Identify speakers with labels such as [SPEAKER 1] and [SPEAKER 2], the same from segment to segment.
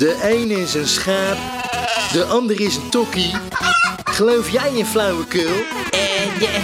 [SPEAKER 1] De ene is een schaap, de ander is een tokkie. Geloof jij in flauwekul?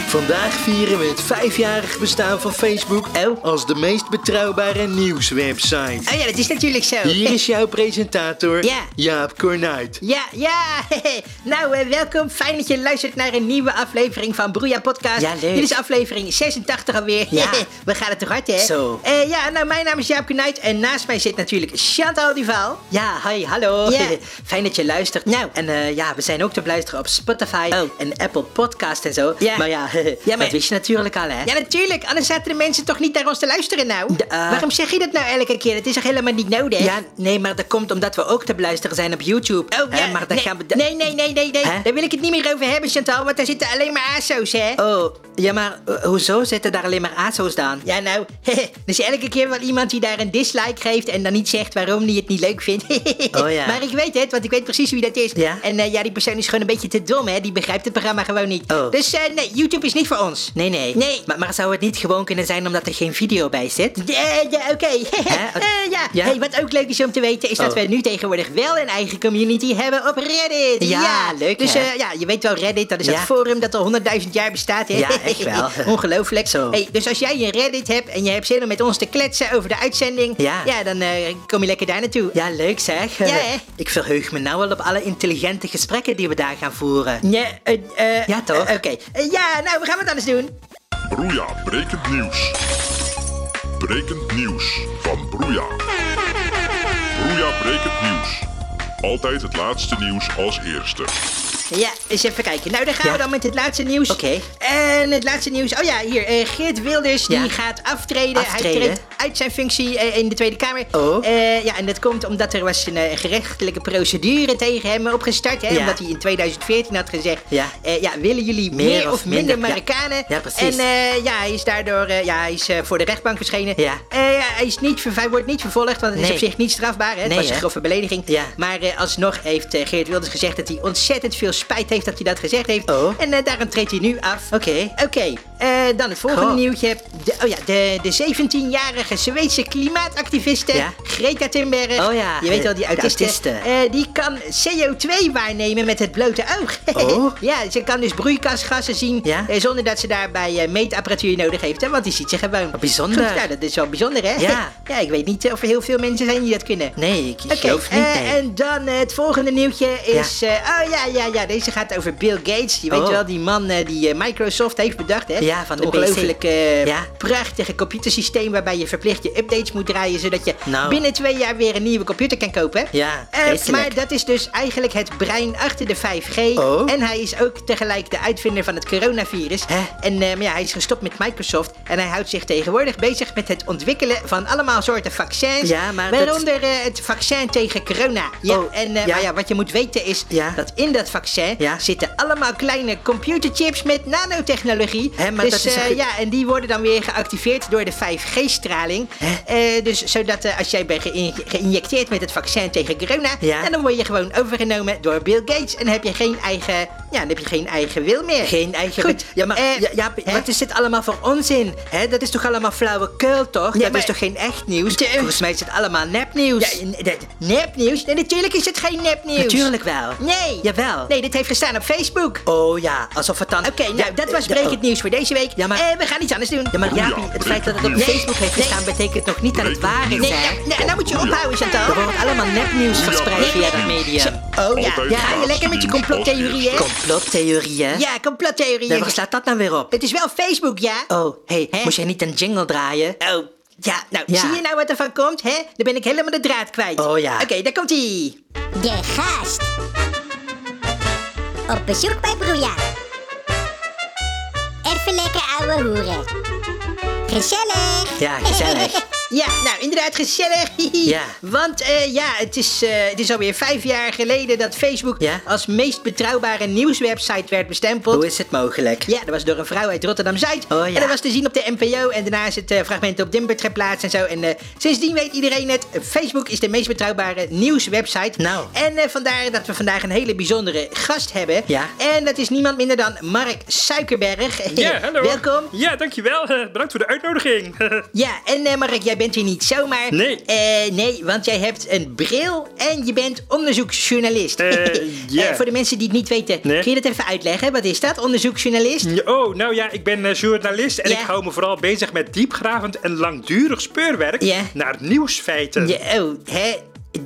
[SPEAKER 1] Vandaag vieren we het vijfjarig bestaan van Facebook
[SPEAKER 2] Oh.
[SPEAKER 1] als de meest betrouwbare nieuwswebsite.
[SPEAKER 2] Oh ja, dat is natuurlijk zo.
[SPEAKER 1] Hier is jouw presentator,
[SPEAKER 2] Ja.
[SPEAKER 1] Jaap Kornuit.
[SPEAKER 2] Ja, ja. nou, eh, welkom. Fijn dat je luistert naar een nieuwe aflevering van Broeia Podcast.
[SPEAKER 3] Ja, leuk.
[SPEAKER 2] Dit is aflevering 86 alweer.
[SPEAKER 3] Ja.
[SPEAKER 2] We gaan het toch hard, hè?
[SPEAKER 3] Zo.
[SPEAKER 2] Eh, ja, nou, mijn naam is Jaap Knuit en naast mij zit natuurlijk Chantal Duval.
[SPEAKER 3] Ja, hi, hallo.
[SPEAKER 2] Ja.
[SPEAKER 3] Fijn dat je luistert.
[SPEAKER 2] Nou.
[SPEAKER 3] En eh, ja, we zijn ook te beluisteren op Spotify
[SPEAKER 2] Oh.
[SPEAKER 3] en Apple Podcast en zo.
[SPEAKER 2] Ja.
[SPEAKER 3] Maar ja,
[SPEAKER 2] Ja, maar-
[SPEAKER 3] dat wist je natuurlijk al, hè?
[SPEAKER 2] Ja, natuurlijk. Anders zaten de mensen toch niet naar ons te luisteren, nou.
[SPEAKER 3] De, eh,
[SPEAKER 2] Waarom zeg je dat nou elke keer? Dat is toch helemaal niet nodig?
[SPEAKER 3] Ja, nee, maar dat komt omdat we ook te beluisteren zijn op YouTube.
[SPEAKER 2] Oh,
[SPEAKER 3] Hè,
[SPEAKER 2] ja,
[SPEAKER 3] maar dan
[SPEAKER 2] nee,
[SPEAKER 3] gaan we...
[SPEAKER 2] nee, nee, nee, nee, nee.
[SPEAKER 3] Hè?
[SPEAKER 2] Daar wil ik het niet meer over hebben, Chantal, want daar zitten alleen maar ASO's, hè?
[SPEAKER 3] Oh, ja, maar eh, hoezo zitten daar alleen maar ASO's dan?
[SPEAKER 2] Ja, nou, er is elke keer wel iemand die daar een dislike geeft en dan niet zegt waarom hij het niet leuk vindt.
[SPEAKER 3] Oh, ja.
[SPEAKER 2] Maar ik weet het, want ik weet precies wie dat is.
[SPEAKER 3] Ja?
[SPEAKER 2] En eh, ja, die persoon is gewoon een beetje te dom, hè? Die begrijpt het programma gewoon niet.
[SPEAKER 3] Oh.
[SPEAKER 2] Dus nee, YouTube is niet voor ons.
[SPEAKER 3] Nee, nee.
[SPEAKER 2] Nee.
[SPEAKER 3] Maar, maar zou het niet gewoon kunnen zijn omdat er geen video bij zit?
[SPEAKER 2] Ja, ja oké.
[SPEAKER 3] Hè?
[SPEAKER 2] Eh, ja.
[SPEAKER 3] Ja?
[SPEAKER 2] Hey, wat ook leuk is om te weten, is dat
[SPEAKER 3] Oh.
[SPEAKER 2] we nu tegenwoordig wel een eigen community hebben op Reddit.
[SPEAKER 3] Ja, leuk,
[SPEAKER 2] Dus
[SPEAKER 3] hè?
[SPEAKER 2] eh, ja, je weet wel, Reddit, dat is
[SPEAKER 3] Ja.
[SPEAKER 2] dat forum dat al honderdduizend jaar bestaat. Hè?
[SPEAKER 3] Ja, echt wel.
[SPEAKER 2] Ongelooflijk.
[SPEAKER 3] Zo.
[SPEAKER 2] Hey, dus als jij een Reddit hebt en je hebt zin om met ons te kletsen over de uitzending,
[SPEAKER 3] Ja.
[SPEAKER 2] dan eh, kom je lekker daar naartoe.
[SPEAKER 3] Ja, leuk zeg.
[SPEAKER 2] Ja, hè?
[SPEAKER 3] Ik verheug me nou al op alle intelligente gesprekken die we daar gaan voeren.
[SPEAKER 2] Ja, eh, eh,
[SPEAKER 3] Ja, toch?
[SPEAKER 2] eh, Oké. Eh, ja, nou, we gaan wat anders doen.
[SPEAKER 4] Broeia, brekend nieuws. Brekend nieuws van Broeia. Broeia, brekend nieuws. Altijd het laatste nieuws als eerste.
[SPEAKER 2] Ja, eens even kijken. Nou, dan gaan we dan met het laatste nieuws.
[SPEAKER 3] Oké.
[SPEAKER 2] En het laatste nieuws. Oh ja, hier. eh, Geert Wilders
[SPEAKER 3] Ja.
[SPEAKER 2] die gaat aftreden.
[SPEAKER 3] Aftreden?
[SPEAKER 2] Hij treedt uit zijn functie eh, in de Tweede Kamer.
[SPEAKER 3] Oh.
[SPEAKER 2] Eh, ja, en dat komt omdat er was een eh, gerechtelijke procedure tegen hem opgestart. Hè,
[SPEAKER 3] Ja.
[SPEAKER 2] Omdat hij in 2014 had gezegd...
[SPEAKER 3] Ja.
[SPEAKER 2] eh, ja, willen jullie meer, of minder. Marokkanen?
[SPEAKER 3] Ja, precies.
[SPEAKER 2] En eh, ja, hij is daardoor eh, ja, hij is, eh, voor de rechtbank verschenen.
[SPEAKER 3] Ja.
[SPEAKER 2] Eh, ja, hij, is niet, ver- hij wordt niet vervolgd, want het is op zich niet strafbaar. Hè? Het
[SPEAKER 3] Nee,
[SPEAKER 2] was een
[SPEAKER 3] hè?
[SPEAKER 2] grove belediging.
[SPEAKER 3] Ja.
[SPEAKER 2] Maar eh, alsnog heeft eh, Geert Wilders gezegd dat hij ontzettend veel spijt heeft dat hij dat gezegd heeft.
[SPEAKER 3] Oh.
[SPEAKER 2] En eh, daarom treedt hij nu af.
[SPEAKER 3] Oké.
[SPEAKER 2] Oké, eh, dan het volgende
[SPEAKER 3] Goh.
[SPEAKER 2] nieuwtje. De, oh ja, de, de 17-jarige Zweedse klimaatactiviste
[SPEAKER 3] Ja.
[SPEAKER 2] Greta Thunberg.
[SPEAKER 3] Oh ja,
[SPEAKER 2] Je weet wel, die autiste. eh, die kan CO2 waarnemen met het blote oog.
[SPEAKER 3] Oh.
[SPEAKER 2] ja, ze kan dus broeikasgassen zien
[SPEAKER 3] Ja.
[SPEAKER 2] zonder dat ze daarbij meetapparatuur nodig heeft. Hè, want die ziet ze gewoon.
[SPEAKER 3] bijzonder.
[SPEAKER 2] Goed, ja, dat is wel bijzonder, hè?
[SPEAKER 3] Ja.
[SPEAKER 2] ja, ik weet niet of er heel veel mensen zijn die dat kunnen.
[SPEAKER 3] Nee, ik
[SPEAKER 2] Oké,
[SPEAKER 3] geloof niet, nee.
[SPEAKER 2] en dan het volgende nieuwtje is... oh ja, ja, ja, deze gaat over Bill Gates. Je weet
[SPEAKER 3] Oh.
[SPEAKER 2] wel, die man eh, die eh, Microsoft heeft bedacht, hè?
[SPEAKER 3] Ja, van de
[SPEAKER 2] ongelooflijk eh,
[SPEAKER 3] Ja.
[SPEAKER 2] prachtige computersysteem... waarbij je verplicht je updates moet draaien... zodat je
[SPEAKER 3] Nou.
[SPEAKER 2] binnen twee jaar weer een nieuwe computer kan kopen.
[SPEAKER 3] Ja, vreselijk.
[SPEAKER 2] maar dat is dus eigenlijk het brein achter de 5G.
[SPEAKER 3] Oh.
[SPEAKER 2] En hij is ook tegelijk de uitvinder van het coronavirus. En ja, hij is gestopt met Microsoft. En hij houdt zich tegenwoordig bezig met het ontwikkelen van allemaal soorten vaccins.
[SPEAKER 3] Ja, maar dat-
[SPEAKER 2] Waaronder het vaccin tegen corona. Ja,
[SPEAKER 3] Oh,
[SPEAKER 2] en
[SPEAKER 3] ja.
[SPEAKER 2] Maar ja, wat je moet weten is
[SPEAKER 3] Ja.
[SPEAKER 2] dat in dat vaccin
[SPEAKER 3] Ja.
[SPEAKER 2] zitten allemaal kleine computerchips met nanotechnologie.
[SPEAKER 3] Hè, maar
[SPEAKER 2] dus
[SPEAKER 3] dat is
[SPEAKER 2] eh, ja, en die worden dan weer geactiveerd door de 5G-straling.
[SPEAKER 3] Hè?
[SPEAKER 2] dus zodat eh, als jij bent geïn- geïnjecteerd met het vaccin tegen corona,
[SPEAKER 3] Ja.
[SPEAKER 2] en dan word je gewoon overgenomen door Bill Gates en heb je geen eigen, ja, dan heb je geen eigen wil meer.
[SPEAKER 3] Geen eigen...
[SPEAKER 2] Goed,
[SPEAKER 3] Ja, maar
[SPEAKER 2] eh,
[SPEAKER 3] ja, ja, wat is dit allemaal voor onzin? Hè? Dat is toch allemaal flauwekul, toch?
[SPEAKER 2] Ja,
[SPEAKER 3] dat
[SPEAKER 2] maar-
[SPEAKER 3] is toch geen echt nieuws?
[SPEAKER 2] Tja,
[SPEAKER 3] Volgens mij is het allemaal nepnieuws.
[SPEAKER 2] Ja, nepnieuws? Nee, natuurlijk is het geen nepnieuws.
[SPEAKER 3] Natuurlijk wel.
[SPEAKER 2] Nee.
[SPEAKER 3] Jawel.
[SPEAKER 2] Nee, dit heeft gestaan op Facebook.
[SPEAKER 3] Oh ja, alsof het dan...
[SPEAKER 2] Oké, nou, dat was
[SPEAKER 3] eh,
[SPEAKER 2] brekend
[SPEAKER 3] oh.
[SPEAKER 2] nieuws voor deze week.
[SPEAKER 3] Ja, maar-
[SPEAKER 2] Eh, we gaan iets anders doen.
[SPEAKER 3] Ja, maar Jaapie, het feit dat het op. Facebook heeft
[SPEAKER 2] Nee.
[SPEAKER 3] gestaan... betekent nog niet dat het waar is,
[SPEAKER 2] Nee, nou, nou, nou moet je ophouden, Chantal.
[SPEAKER 3] Er wordt allemaal nepnieuws verspreid via dat medium.
[SPEAKER 2] Oh ja, ja, ga je lekker met je complottheorieën?
[SPEAKER 3] Complottheorieën?
[SPEAKER 2] Ja, complottheorieën.
[SPEAKER 3] Nee, waar slaat dat nou weer op?
[SPEAKER 2] Het is wel Facebook, ja?
[SPEAKER 3] Oh, hey,
[SPEAKER 2] Hè?
[SPEAKER 3] moest jij niet een jingle draaien?
[SPEAKER 2] Oh, ja, nou,
[SPEAKER 3] Ja.
[SPEAKER 2] zie je nou wat er van komt, hè? Dan ben ik helemaal de draad kwijt.
[SPEAKER 3] Oh, ja.
[SPEAKER 2] Oké, daar komt ie.
[SPEAKER 5] De gast. Op bezoek bij Broeia. Even lekker ouwe hoeren. Gezellig.
[SPEAKER 3] Ja, gezellig.
[SPEAKER 2] Ja, nou, inderdaad gezellig.
[SPEAKER 3] Ja.
[SPEAKER 2] Want eh, ja, het is, eh, het is alweer vijf jaar geleden dat Facebook
[SPEAKER 3] Ja.
[SPEAKER 2] als meest betrouwbare nieuwswebsite werd bestempeld.
[SPEAKER 3] Hoe is het mogelijk?
[SPEAKER 2] Ja, dat was door een vrouw uit Rotterdam-Zuid.
[SPEAKER 3] Oh, ja.
[SPEAKER 2] En dat was te zien op de NPO. En daarna is het eh, fragment op Dimbert geplaatst en zo. En eh, sindsdien weet iedereen het. Facebook is de meest betrouwbare nieuwswebsite.
[SPEAKER 3] Nou.
[SPEAKER 2] En eh, vandaar dat we vandaag een hele bijzondere gast hebben.
[SPEAKER 3] Ja.
[SPEAKER 2] En dat is niemand minder dan Mark Suikerberg.
[SPEAKER 6] Ja, hallo.
[SPEAKER 2] Welkom.
[SPEAKER 6] Ja, dankjewel. Eh, bedankt voor de uitnodiging.
[SPEAKER 2] Ja, en eh, Mark, jij jij bent hier niet zomaar.
[SPEAKER 6] Nee.
[SPEAKER 2] Eh, nee, want jij hebt een bril en je bent onderzoeksjournalist.
[SPEAKER 6] Eh.
[SPEAKER 2] Eh, voor de mensen die het niet weten,
[SPEAKER 6] Nee.
[SPEAKER 2] kun je dat even uitleggen? Wat is dat, onderzoeksjournalist?
[SPEAKER 6] Oh, nou ja, ik ben journalist en
[SPEAKER 2] Ja.
[SPEAKER 6] ik hou me vooral bezig met diepgravend en langdurig speurwerk
[SPEAKER 2] Ja.
[SPEAKER 6] naar nieuwsfeiten.
[SPEAKER 2] Ja, oh, hè?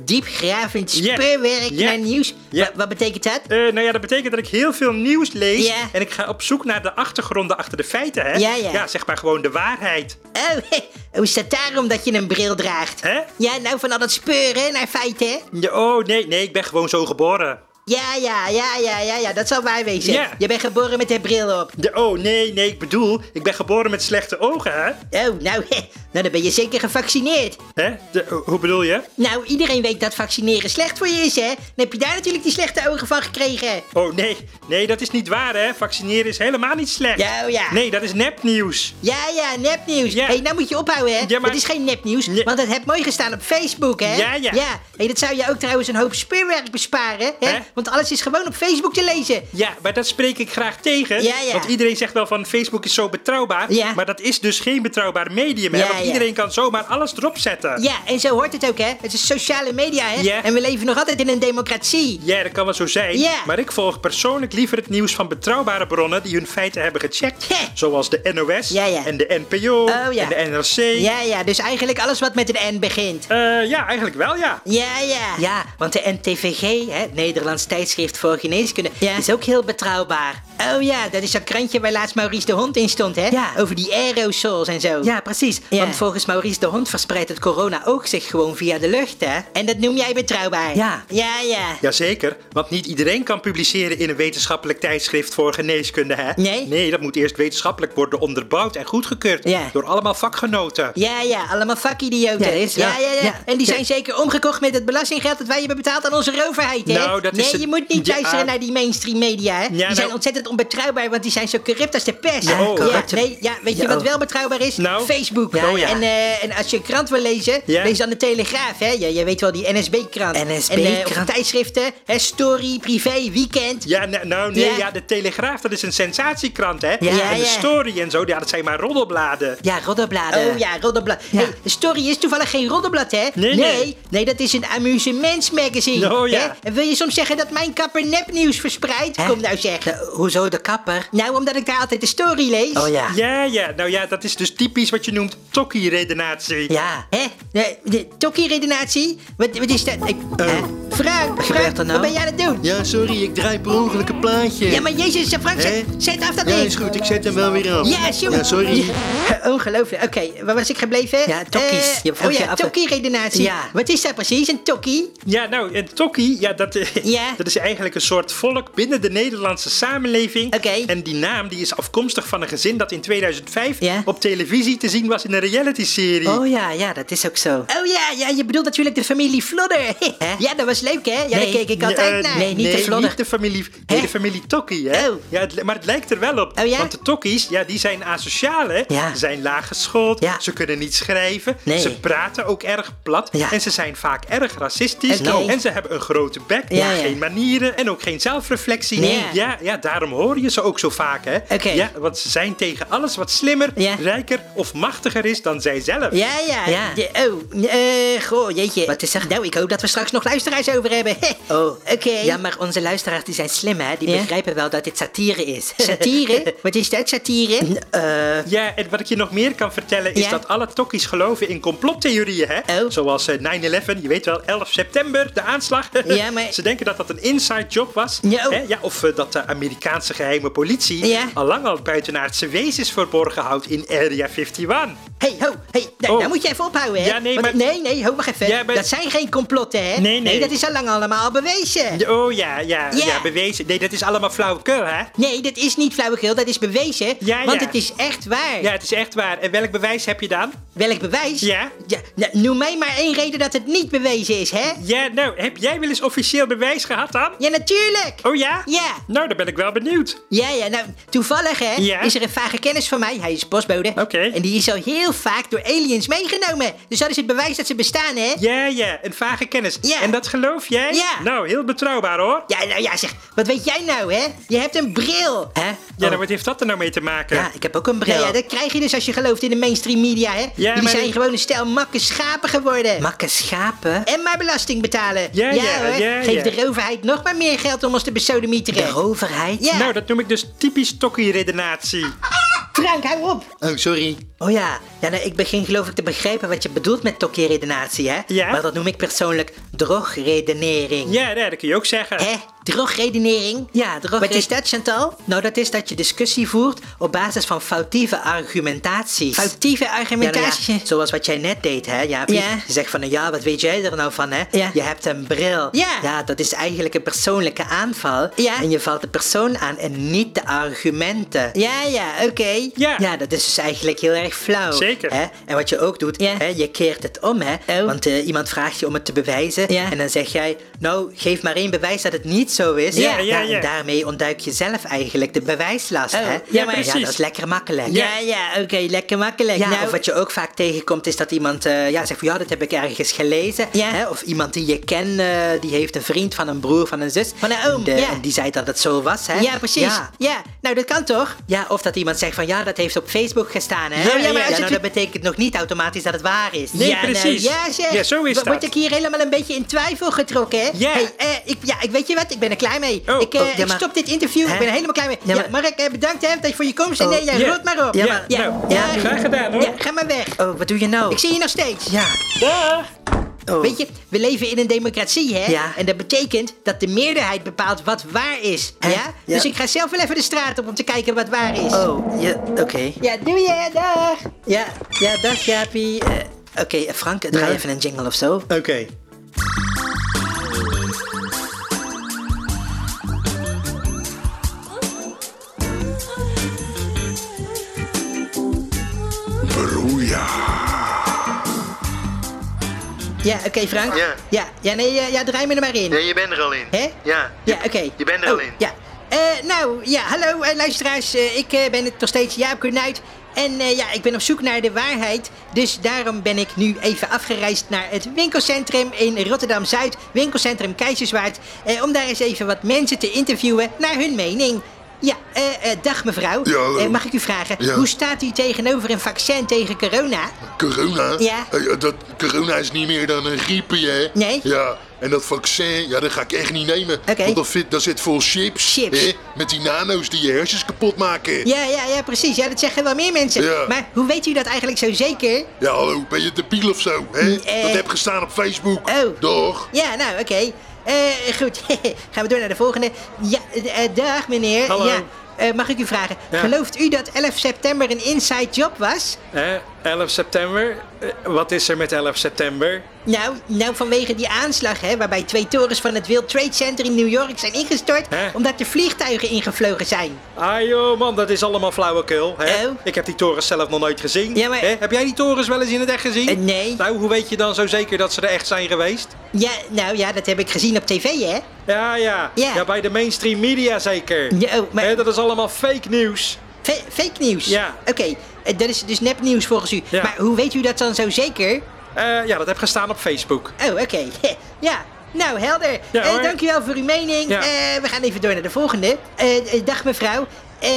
[SPEAKER 2] Diepgravend
[SPEAKER 6] Ja.
[SPEAKER 2] speurwerk
[SPEAKER 6] Ja.
[SPEAKER 2] naar nieuws.
[SPEAKER 6] Ja.
[SPEAKER 2] Wa- wat betekent dat?
[SPEAKER 6] Eh, nou ja, dat betekent dat ik heel veel nieuws lees
[SPEAKER 2] Ja.
[SPEAKER 6] en ik ga op zoek naar de achtergronden achter de feiten, hè?
[SPEAKER 2] Ja, ja.
[SPEAKER 6] zeg maar gewoon de waarheid.
[SPEAKER 2] Oh, hè, oh, is dat daarom dat je een bril draagt?
[SPEAKER 6] Hè?
[SPEAKER 2] Ja, nou van al dat speuren naar feiten, hè?
[SPEAKER 6] Ja, oh, nee, nee, ik ben gewoon zo geboren.
[SPEAKER 2] Ja, ja, ja, ja, ja, ja, dat zal waar wezen.
[SPEAKER 6] Ja.
[SPEAKER 2] Je bent geboren met de bril op.
[SPEAKER 6] Ja, oh, nee, nee, ik bedoel, ik ben geboren met slechte ogen, hè?
[SPEAKER 2] Oh, nou, nou dan ben je zeker gevaccineerd.
[SPEAKER 6] Hè? De- ho- hoe bedoel je?
[SPEAKER 2] Nou, iedereen weet dat vaccineren slecht voor je is, hè? Dan heb je daar natuurlijk die slechte ogen van gekregen.
[SPEAKER 6] Oh, nee, nee, dat is niet waar, hè? Vaccineren is helemaal niet slecht.
[SPEAKER 2] Ja, oh ja.
[SPEAKER 6] Nee, dat is nepnieuws.
[SPEAKER 2] Ja, ja, nepnieuws.
[SPEAKER 6] Ja.
[SPEAKER 2] Hey, nou moet je ophouden, hè?
[SPEAKER 6] Ja, maar-
[SPEAKER 2] Dat is geen nepnieuws, want het heeft mooi gestaan op Facebook, hè?
[SPEAKER 6] Ja, ja.
[SPEAKER 2] Ja, hey, dat zou je ook trouwens een hoop speurwerk besparen, hè?
[SPEAKER 6] Hè?
[SPEAKER 2] Want alles is gewoon op Facebook te lezen.
[SPEAKER 6] Ja, maar dat spreek ik graag tegen.
[SPEAKER 2] Ja, ja.
[SPEAKER 6] Want iedereen zegt wel van Facebook is zo betrouwbaar.
[SPEAKER 2] Ja.
[SPEAKER 6] Maar dat is dus geen betrouwbaar medium. Hè?
[SPEAKER 2] Ja,
[SPEAKER 6] want
[SPEAKER 2] ja.
[SPEAKER 6] iedereen kan zomaar alles erop zetten.
[SPEAKER 2] Ja, en zo hoort het ook, hè? Het is sociale media, hè?
[SPEAKER 6] Ja.
[SPEAKER 2] En we leven nog altijd in een democratie.
[SPEAKER 6] Ja, dat kan wel zo zijn.
[SPEAKER 2] Ja.
[SPEAKER 6] Maar ik volg persoonlijk liever het nieuws van betrouwbare bronnen die hun feiten hebben gecheckt. Zoals de NOS
[SPEAKER 2] Ja, ja.
[SPEAKER 6] en de NPO
[SPEAKER 2] Oh, ja.
[SPEAKER 6] en de NRC.
[SPEAKER 2] Ja, ja, dus eigenlijk alles wat met een N begint.
[SPEAKER 6] Eh, ja, eigenlijk wel, ja.
[SPEAKER 2] Ja, ja. Ja, want de NTVG, hè, het Nederlands tijdschrift voor geneeskunde,
[SPEAKER 3] Ja.
[SPEAKER 2] is ook heel betrouwbaar. Oh ja, dat is dat krantje waar laatst Maurice de Hond in stond, hè?
[SPEAKER 3] Ja.
[SPEAKER 2] Over die aerosols en zo.
[SPEAKER 3] Ja, precies.
[SPEAKER 2] Ja.
[SPEAKER 3] Want volgens Maurice de Hond verspreidt het corona ook zich gewoon via de lucht, hè?
[SPEAKER 2] En dat noem jij betrouwbaar?
[SPEAKER 3] Ja.
[SPEAKER 2] Ja, ja.
[SPEAKER 6] Jazeker, want niet iedereen kan publiceren in een wetenschappelijk tijdschrift voor geneeskunde, hè?
[SPEAKER 2] Nee.
[SPEAKER 6] Nee, dat moet eerst wetenschappelijk worden onderbouwd en goedgekeurd.
[SPEAKER 2] Ja.
[SPEAKER 6] Door allemaal vakgenoten.
[SPEAKER 2] Ja, ja, allemaal vakidioten.
[SPEAKER 3] Ja, dat is-
[SPEAKER 2] ja,
[SPEAKER 3] ja.
[SPEAKER 2] ja, ja.
[SPEAKER 3] Ja.
[SPEAKER 2] En die
[SPEAKER 3] Ja.
[SPEAKER 2] zijn zeker omgekocht met het belastinggeld dat wij hebben betaald aan onze overheid, hè?
[SPEAKER 6] Nou, dat
[SPEAKER 2] nee,
[SPEAKER 6] is het-
[SPEAKER 2] je moet niet
[SPEAKER 6] Ja.
[SPEAKER 2] luisteren naar die mainstream media, hè? die
[SPEAKER 6] nou-
[SPEAKER 2] zijn ontzettend onbetrouwbaar, want die zijn zo corrupt als de pers.
[SPEAKER 6] Ja,
[SPEAKER 2] ja,
[SPEAKER 6] corrupt.
[SPEAKER 2] nee, ja, weet je
[SPEAKER 3] Ja,
[SPEAKER 2] wat
[SPEAKER 3] oh.
[SPEAKER 2] wel betrouwbaar is?
[SPEAKER 6] Nou?
[SPEAKER 2] Facebook.
[SPEAKER 6] Ja, oh ja.
[SPEAKER 2] En, eh, en als je een krant wil lezen,
[SPEAKER 6] Ja.
[SPEAKER 2] lees dan de Telegraaf, hè? Ja, jij weet wel, die NSB-krant.
[SPEAKER 3] NSB
[SPEAKER 2] En eh, tijdschriften, hè? Story, Privé, Weekend.
[SPEAKER 6] Ja, nou, nou nee,
[SPEAKER 2] Ja.
[SPEAKER 6] ja. de Telegraaf, dat is een sensatiekrant, hè?
[SPEAKER 3] Ja,
[SPEAKER 6] en de
[SPEAKER 2] ja.
[SPEAKER 6] Story en zo, ja, dat zijn maar roddelbladen.
[SPEAKER 3] Ja, roddelbladen.
[SPEAKER 2] Oh ja, roddelblad.
[SPEAKER 3] Ja.
[SPEAKER 2] Hey, de story is toevallig geen roddelblad, hè?
[SPEAKER 6] Nee, nee.
[SPEAKER 2] nee, dat is een amusementsmagazine.
[SPEAKER 6] Oh, ja.
[SPEAKER 2] Hè? En wil je soms zeggen dat mijn kapper nepnieuws verspreidt?
[SPEAKER 3] Hè?
[SPEAKER 2] Kom nou zeg.
[SPEAKER 3] De- hoezo de kapper?
[SPEAKER 2] Nou, omdat ik daar altijd de story lees.
[SPEAKER 3] Oh ja.
[SPEAKER 6] Ja, ja, nou ja, dat is dus typisch wat je noemt tokkie-redenatie.
[SPEAKER 3] Ja.
[SPEAKER 2] Hè? De, de tokkie-redenatie? Wat, wat is dat? Ik, hè? Frank,
[SPEAKER 3] Wat
[SPEAKER 2] Frank,
[SPEAKER 3] nou?
[SPEAKER 2] wat ben jij aan het doen?
[SPEAKER 1] Ja, sorry, ik draai per ongeluk een plaatje.
[SPEAKER 2] Ja, maar jezus, Frank, zet,
[SPEAKER 1] Hè?
[SPEAKER 2] zet af dat
[SPEAKER 1] Ja,
[SPEAKER 2] ding.
[SPEAKER 1] is goed, ik zet hem wel weer af.
[SPEAKER 2] Ja, jongen.
[SPEAKER 1] Ja, sorry.
[SPEAKER 2] Ja, ongelooflijk. Oké, waar was ik gebleven?
[SPEAKER 3] Ja, tokkies.
[SPEAKER 2] Eh,
[SPEAKER 3] Je
[SPEAKER 2] oh
[SPEAKER 3] je
[SPEAKER 2] ja, tokkie-redenatie.
[SPEAKER 3] Ja.
[SPEAKER 2] Wat is dat precies, een tokkie?
[SPEAKER 6] Ja, nou, een tokkie, ja, dat, eh,
[SPEAKER 2] Ja.
[SPEAKER 6] Dat is eigenlijk een soort volk binnen de Nederlandse samenleving.
[SPEAKER 2] Oké.
[SPEAKER 6] En die naam die is afkomstig van een gezin dat in 2005
[SPEAKER 2] Ja.
[SPEAKER 6] op televisie te zien was in een reality-serie.
[SPEAKER 3] Oh ja, ja, dat is ook zo.
[SPEAKER 2] Oh ja, ja, je bedoelt natuurlijk de familie Flodder. Ja, dat was leuk, hè? Ja, daar
[SPEAKER 3] Nee.
[SPEAKER 2] keek ik altijd
[SPEAKER 6] Eh,
[SPEAKER 2] naar.
[SPEAKER 3] nee, niet de
[SPEAKER 6] niet de familie, nee, de familie Tokkie, hè?
[SPEAKER 2] Oh.
[SPEAKER 6] Ja, het, maar het lijkt er wel op.
[SPEAKER 2] Oh ja?
[SPEAKER 6] Want de Tokkies, ja, die zijn asociaal, hè?
[SPEAKER 3] Ja.
[SPEAKER 6] Ze zijn laaggeschoold,
[SPEAKER 3] Ja.
[SPEAKER 6] ze kunnen niet schrijven,
[SPEAKER 3] Nee.
[SPEAKER 6] ze praten ook erg plat
[SPEAKER 3] Ja.
[SPEAKER 6] en ze zijn vaak erg racistisch en ze hebben een grote bek,
[SPEAKER 2] Ja, ja.
[SPEAKER 6] geen manieren en ook geen zelfreflectie.
[SPEAKER 2] Nee.
[SPEAKER 6] Ja, ja, daarom hoor je ze ook zo vaak, hè?
[SPEAKER 2] Oké.
[SPEAKER 6] Ja, want ze zijn tegen alles wat slimmer,
[SPEAKER 2] Ja.
[SPEAKER 6] rijker of machtiger is dan zij zelf.
[SPEAKER 2] Ja, ja.
[SPEAKER 3] Ja.
[SPEAKER 2] De- oh, eh, goh, jeetje.
[SPEAKER 3] Wat is er?
[SPEAKER 2] Nou, ik hoop dat we straks nog luisteraars over hebben.
[SPEAKER 3] Oh,
[SPEAKER 2] Oké.
[SPEAKER 3] Ja, maar onze luisteraars die zijn slim, hè? Die
[SPEAKER 2] Ja?
[SPEAKER 3] begrijpen wel dat dit satire is.
[SPEAKER 2] Satire? Wat is dat, satire?
[SPEAKER 3] Eh,
[SPEAKER 6] Ja, en wat ik je nog meer kan vertellen is
[SPEAKER 2] Ja?
[SPEAKER 6] dat alle tokkies geloven in complottheorieën, hè?
[SPEAKER 2] Oh.
[SPEAKER 6] Zoals eh, 9-11, je weet wel, 11 september, de aanslag.
[SPEAKER 2] Ja, maar-
[SPEAKER 6] Ze denken dat dat een inside job was.
[SPEAKER 2] Ja.
[SPEAKER 6] Hè? Ja, of eh, dat de Amerikaanse geheime politie al lang al buitenaardse wezens verborgen houdt in Area 51.
[SPEAKER 2] Hey, ho, hey, nou,
[SPEAKER 6] Oh.
[SPEAKER 2] nou moet je even ophouden, hè?
[SPEAKER 6] Ja, nee,
[SPEAKER 2] Want-
[SPEAKER 6] maar-
[SPEAKER 2] Nee, nee, ho, wacht even.
[SPEAKER 6] Ja, maar-
[SPEAKER 2] Dat zijn geen complotten, hè?
[SPEAKER 6] Nee, nee.
[SPEAKER 2] dat is al lang allemaal bewezen.
[SPEAKER 6] Ja, Oh ja, ja,
[SPEAKER 2] Ja.
[SPEAKER 6] ja, bewezen. Nee, dat is allemaal flauwekul, hè?
[SPEAKER 2] Nee, dat is niet flauwekul, dat is bewezen.
[SPEAKER 6] Ja,
[SPEAKER 2] Want
[SPEAKER 6] ja.
[SPEAKER 2] het is echt waar.
[SPEAKER 6] Ja, het is echt waar. En welk bewijs heb je dan?
[SPEAKER 2] Welk bewijs?
[SPEAKER 6] Ja?
[SPEAKER 2] nou, noem mij maar één reden dat het niet bewezen is, hè?
[SPEAKER 6] Ja, nou, heb jij wel eens officieel bewijs gehad dan?
[SPEAKER 2] Ja, natuurlijk.
[SPEAKER 6] Oh ja?
[SPEAKER 2] Ja.
[SPEAKER 6] Nou, dan ben ik wel benieuwd.
[SPEAKER 2] Ja, ja, nou, toevallig hè,
[SPEAKER 6] Ja?
[SPEAKER 2] is er een vage kennis van mij, hij is postbode.
[SPEAKER 6] Oké.
[SPEAKER 2] En die is al heel heel vaak door aliens meegenomen. Dus dat is het bewijs dat ze bestaan, hè?
[SPEAKER 6] Ja, ja, een vage kennis.
[SPEAKER 2] Ja.
[SPEAKER 6] En dat geloof jij?
[SPEAKER 2] Ja.
[SPEAKER 6] Nou, heel betrouwbaar hoor.
[SPEAKER 2] Ja, nou ja, zeg, wat weet jij nou, hè? Je hebt een bril.
[SPEAKER 3] Hè?
[SPEAKER 6] Ja,
[SPEAKER 3] Oh,
[SPEAKER 6] nou, wat heeft dat er nou mee te maken?
[SPEAKER 3] ja, ik heb ook een bril.
[SPEAKER 2] Ja, ja, dat krijg je dus als je gelooft in de mainstream media, hè?
[SPEAKER 6] Ja,
[SPEAKER 2] Die
[SPEAKER 6] maar
[SPEAKER 2] zijn
[SPEAKER 6] die-
[SPEAKER 2] gewoon een stel makke schapen geworden.
[SPEAKER 3] Makke schapen.
[SPEAKER 2] en maar belasting betalen.
[SPEAKER 6] Ja, ja,
[SPEAKER 2] hoor.
[SPEAKER 6] ja,
[SPEAKER 2] Geef
[SPEAKER 6] ja.
[SPEAKER 2] de overheid nog maar meer geld om ons te
[SPEAKER 3] De
[SPEAKER 2] besodemieteren.
[SPEAKER 3] overheid.
[SPEAKER 2] Ja.
[SPEAKER 6] Nou, dat noem ik dus typisch tokkie-redenatie.
[SPEAKER 2] Frank, hou op.
[SPEAKER 1] Oh, sorry.
[SPEAKER 3] Oh ja, ja nou, ik begin geloof ik te begrijpen wat je bedoelt met tokkie-redenatie, hè?
[SPEAKER 6] Ja.
[SPEAKER 3] Maar dat noem ik persoonlijk drogredenering.
[SPEAKER 6] Ja, ja, dat kun je ook zeggen.
[SPEAKER 2] Hè? Drogredenering?
[SPEAKER 3] Ja, drog
[SPEAKER 2] Wat is dat, Chantal?
[SPEAKER 3] Nou, dat is dat je discussie voert op basis van foutieve argumentaties.
[SPEAKER 2] Foutieve
[SPEAKER 3] Ja, nou
[SPEAKER 2] argumentatie.
[SPEAKER 3] ja, zoals wat jij net deed, hè, Jaapie?
[SPEAKER 2] Ja.
[SPEAKER 3] Je zegt van, ja, wat weet jij er nou van, hè?
[SPEAKER 2] Ja.
[SPEAKER 3] Je hebt een bril.
[SPEAKER 2] Ja.
[SPEAKER 3] Ja, dat is eigenlijk een persoonlijke aanval.
[SPEAKER 2] Ja.
[SPEAKER 3] En je valt de persoon aan en niet de argumenten.
[SPEAKER 2] Ja, ja, oké.
[SPEAKER 6] Ja.
[SPEAKER 3] Ja, dat is dus eigenlijk heel erg flauw.
[SPEAKER 6] Zeker.
[SPEAKER 3] Hè? En wat je ook doet, hè, je keert het om. Hè?
[SPEAKER 2] Oh.
[SPEAKER 3] Want eh, iemand vraagt je om het te bewijzen.
[SPEAKER 2] Ja.
[SPEAKER 3] En dan zeg jij, nou, geef maar één bewijs dat het niet zo is.
[SPEAKER 2] Ja,
[SPEAKER 6] ja, ja.
[SPEAKER 3] En daarmee ontduik je zelf eigenlijk de bewijslast.
[SPEAKER 2] Oh,
[SPEAKER 3] hè?
[SPEAKER 2] ja, maar-
[SPEAKER 3] ja, dat is lekker makkelijk.
[SPEAKER 2] Ja, ja, oké, lekker makkelijk.
[SPEAKER 3] Ja,
[SPEAKER 2] nou,
[SPEAKER 3] of wat je ook vaak tegenkomt is dat iemand eh, ja, zegt van ja, dat heb ik ergens gelezen. Hè? Of iemand die je kent, eh, die heeft een vriend van een broer van een zus.
[SPEAKER 2] Van een oom,
[SPEAKER 3] En, en die zei dat het zo was. Hè?
[SPEAKER 2] Ja, precies.
[SPEAKER 3] Ja.
[SPEAKER 2] Ja. nou dat kan toch?
[SPEAKER 3] Ja, of dat iemand zegt van ja, dat heeft op Facebook gestaan. Hè?
[SPEAKER 2] Ja, ja, maar als
[SPEAKER 3] nou, dat betekent nog niet automatisch dat het waar is.
[SPEAKER 6] Nee,
[SPEAKER 2] ja,
[SPEAKER 6] precies.
[SPEAKER 2] Nou, ja, zeg.
[SPEAKER 6] Ja, zo is
[SPEAKER 2] Wo- Word
[SPEAKER 6] dat.
[SPEAKER 2] ik hier helemaal een beetje in twijfel getrokken, hè?
[SPEAKER 6] Ja.
[SPEAKER 2] Hey, eh, ik, ja, ik weet je wat, ik ben er klaar mee.
[SPEAKER 6] Oh,
[SPEAKER 2] ik, eh,
[SPEAKER 3] oh, ja,
[SPEAKER 2] ik
[SPEAKER 3] maar-
[SPEAKER 2] stop dit interview,
[SPEAKER 3] Hè?
[SPEAKER 2] ik ben er helemaal klaar mee. Ja,
[SPEAKER 3] Ja, maar-
[SPEAKER 2] Mark, eh, bedankt hè, dat je voor je komst.
[SPEAKER 3] Oh,
[SPEAKER 2] nee, ja,
[SPEAKER 6] ja.
[SPEAKER 2] rot maar op.
[SPEAKER 3] Ja,
[SPEAKER 6] Ja,
[SPEAKER 3] maar-
[SPEAKER 2] ja,
[SPEAKER 6] nou,
[SPEAKER 2] ja,
[SPEAKER 6] graag gedaan hoor.
[SPEAKER 2] Ja, ga maar weg.
[SPEAKER 3] Oh, wat doe je nou?
[SPEAKER 2] Ik zie je nog steeds.
[SPEAKER 3] Ja.
[SPEAKER 6] Dag.
[SPEAKER 3] Oh.
[SPEAKER 2] Weet je, we leven in een democratie, hè?
[SPEAKER 3] Ja.
[SPEAKER 2] En dat betekent dat de meerderheid bepaalt wat waar is.
[SPEAKER 3] Hè?
[SPEAKER 2] Ja?
[SPEAKER 3] Ja.
[SPEAKER 2] Dus ik ga zelf wel even de straat op om te kijken wat waar is.
[SPEAKER 3] Oh, ja, oké.
[SPEAKER 2] Ja, doe je, dag.
[SPEAKER 3] Ja, ja, dag Jaapie. Eh, oké, Frank, draai
[SPEAKER 1] Ja.
[SPEAKER 3] even een jingle of zo.
[SPEAKER 1] Oké.
[SPEAKER 2] Ja, oké Frank.
[SPEAKER 1] Ja.
[SPEAKER 2] Ja, ja, nee, ja, ja, draai me er maar in.
[SPEAKER 1] Ja, je bent er al in.
[SPEAKER 2] Hè?
[SPEAKER 1] Ja.
[SPEAKER 2] Ja, oké.
[SPEAKER 1] Je bent er al
[SPEAKER 2] Oh,
[SPEAKER 1] in.
[SPEAKER 2] Ja. Eh, nou, ja, hallo eh, luisteraars. Eh, ik ben het nog steeds Jaap Kornuit. En ja, ik ben op zoek naar de waarheid. Dus daarom ben ik nu even afgereisd naar het winkelcentrum in Rotterdam-Zuid. Winkelcentrum Keizerswaard. Om daar eens even wat mensen te interviewen naar hun mening. Ja, eh, eh, dag mevrouw.
[SPEAKER 4] Ja, hallo.
[SPEAKER 2] Eh, mag ik u vragen,
[SPEAKER 4] Ja.
[SPEAKER 2] hoe staat u tegenover een vaccin tegen corona?
[SPEAKER 4] Corona?
[SPEAKER 2] Ja.
[SPEAKER 4] Eh, dat, corona is niet meer dan een griepje, hè?
[SPEAKER 2] Nee.
[SPEAKER 4] Ja, en dat vaccin, ja, dat ga ik echt niet nemen.
[SPEAKER 2] Oké.
[SPEAKER 4] Want dat, fit- dat zit vol chips.
[SPEAKER 2] Chips.
[SPEAKER 4] Hè? Met die nano's die je hersens kapot maken.
[SPEAKER 2] Ja, ja, ja, precies. Ja, dat zeggen wel meer mensen.
[SPEAKER 4] Ja.
[SPEAKER 2] Maar hoe weet u dat eigenlijk zo zeker?
[SPEAKER 4] Ja, hallo, ben je debiel of zo, hè?
[SPEAKER 2] eh.
[SPEAKER 4] Dat heb gestaan op Facebook.
[SPEAKER 2] Oh.
[SPEAKER 4] Doch.
[SPEAKER 2] Ja, nou, oké. Eh, goed, gaan we door naar de volgende. Ja, eh, eh, dag meneer.
[SPEAKER 6] Hallo.
[SPEAKER 2] Ja, eh, mag ik u vragen,
[SPEAKER 6] Ja.
[SPEAKER 2] gelooft u dat 11 september een inside job was?
[SPEAKER 6] Hè, 11 september. Eh, wat is er met 11 september?
[SPEAKER 2] Nou, nou vanwege die aanslag, hè, waarbij twee torens van het World Trade Center in New York zijn ingestort,
[SPEAKER 6] Hè?
[SPEAKER 2] omdat er vliegtuigen ingevlogen zijn.
[SPEAKER 6] Ah joh man, dat is allemaal flauwekul. Hè?
[SPEAKER 2] Oh.
[SPEAKER 6] Ik heb die torens zelf nog nooit gezien.
[SPEAKER 2] Ja, maar-
[SPEAKER 6] Hè? Heb jij die torens wel eens in het echt gezien?
[SPEAKER 2] Eh, nee.
[SPEAKER 6] Nou, hoe weet je dan zo zeker dat ze er echt zijn geweest?
[SPEAKER 2] Ja, nou ja, dat heb ik gezien op tv, hè?
[SPEAKER 6] Ja, ja.
[SPEAKER 2] Ja.
[SPEAKER 6] bij de mainstream media zeker.
[SPEAKER 2] Ja, oh, maar-
[SPEAKER 6] Hè, dat is allemaal fake nieuws.
[SPEAKER 2] Fa- fake nieuws?
[SPEAKER 6] Ja.
[SPEAKER 2] Oké, eh, dat is dus nepnieuws volgens u.
[SPEAKER 6] Ja.
[SPEAKER 2] Maar hoe weet u dat dan zo zeker?
[SPEAKER 6] Eh, ja, dat heb gestaan op Facebook.
[SPEAKER 2] Oh, oké. ja, nou helder.
[SPEAKER 6] Ja,
[SPEAKER 2] Eh,
[SPEAKER 6] hoor.
[SPEAKER 2] dankjewel voor uw mening.
[SPEAKER 6] Ja.
[SPEAKER 2] Eh, we gaan even door naar de volgende. Eh, eh, dag mevrouw. Eh,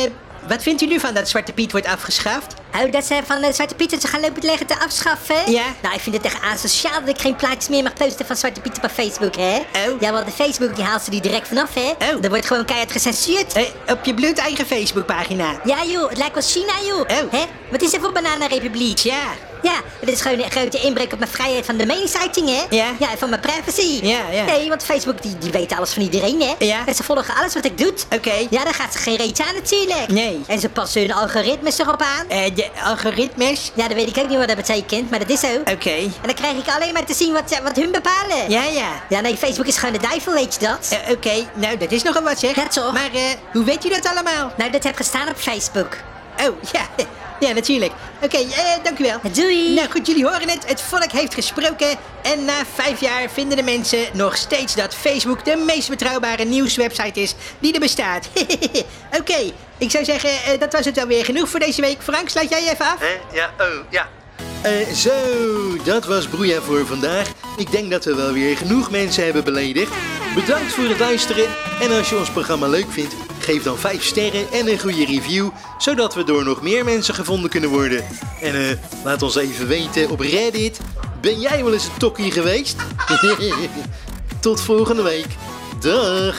[SPEAKER 2] wat vindt u nu van dat Zwarte Piet wordt afgeschaft?
[SPEAKER 5] Oh, dat ze van de Zwarte Pieten ze gaan lopen leggen te afschaffen?
[SPEAKER 2] Ja.
[SPEAKER 5] Nou, ik vind het echt asociaal dat ik geen plaatjes meer mag posten van Zwarte Pieten op Facebook, hè?
[SPEAKER 2] Oh.
[SPEAKER 5] Ja, want de Facebook die haalt ze die direct vanaf, hè?
[SPEAKER 2] Oh.
[SPEAKER 5] Er wordt gewoon keihard gecensureerd.
[SPEAKER 2] Eh, op je bloed eigen Facebookpagina.
[SPEAKER 5] Ja, joh, het lijkt wel China, joh.
[SPEAKER 2] Oh.
[SPEAKER 5] Hè? Wat is er voor bananenrepubliek?
[SPEAKER 2] Ja.
[SPEAKER 5] Ja, het is gewoon een grote inbreuk op mijn vrijheid van de meningsuiting, hè?
[SPEAKER 2] Ja.
[SPEAKER 5] Ja, en van mijn privacy.
[SPEAKER 2] Ja, ja.
[SPEAKER 5] Nee, want Facebook, die, die weet alles van iedereen, hè?
[SPEAKER 2] Ja.
[SPEAKER 5] En ze volgen alles wat ik doe.
[SPEAKER 2] Oké.
[SPEAKER 5] Ja, daar gaat ze geen reet aan natuurlijk.
[SPEAKER 2] Nee.
[SPEAKER 5] En ze passen hun algoritmes erop aan.
[SPEAKER 2] Eh, de algoritmes.
[SPEAKER 5] Ja, dat weet ik ook niet wat dat betekent, maar dat is zo.
[SPEAKER 2] Oké.
[SPEAKER 5] En dan krijg ik alleen maar te zien wat, wat hun bepalen.
[SPEAKER 2] Ja, ja.
[SPEAKER 5] Ja, nee, Facebook is gewoon de duivel, weet je dat?
[SPEAKER 2] Eh, Oké, nou dat is nogal wat zeg.
[SPEAKER 5] Ja, toch?
[SPEAKER 2] Maar eh, hoe weet u dat allemaal?
[SPEAKER 5] Nou, dat heb gestaan op Facebook.
[SPEAKER 2] Oh, ja. Ja, natuurlijk. Oké, eh, dank u wel.
[SPEAKER 5] Doei.
[SPEAKER 2] Nou goed, jullie horen het. Het volk heeft gesproken. En na vijf jaar vinden de mensen nog steeds dat Facebook de meest betrouwbare nieuwswebsite is die er bestaat. Oké, ik zou zeggen, eh, dat was het alweer genoeg voor deze week. Frank, sluit jij even af?
[SPEAKER 1] Hè? Ja, oh, ja. Eh, zo, dat was Broeia voor vandaag. Ik denk dat we wel weer genoeg mensen hebben beledigd. Bedankt voor het luisteren. En als je ons programma leuk vindt, geef dan 5 sterren en een goede review, zodat we door nog meer mensen gevonden kunnen worden. En eh, laat ons even weten op Reddit. Ben jij wel eens een tokkie geweest? Tot volgende week. Dag.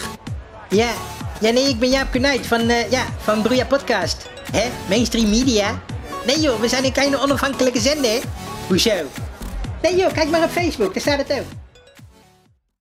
[SPEAKER 2] Ja, ja nee, ik ben Jaap Konijt van, eh ja, van Broeia Podcast. Hè, mainstream media. Nee joh, we zijn een kleine onafhankelijke zender. Hoezo? Nee joh, kijk maar op Facebook, daar staat het ook.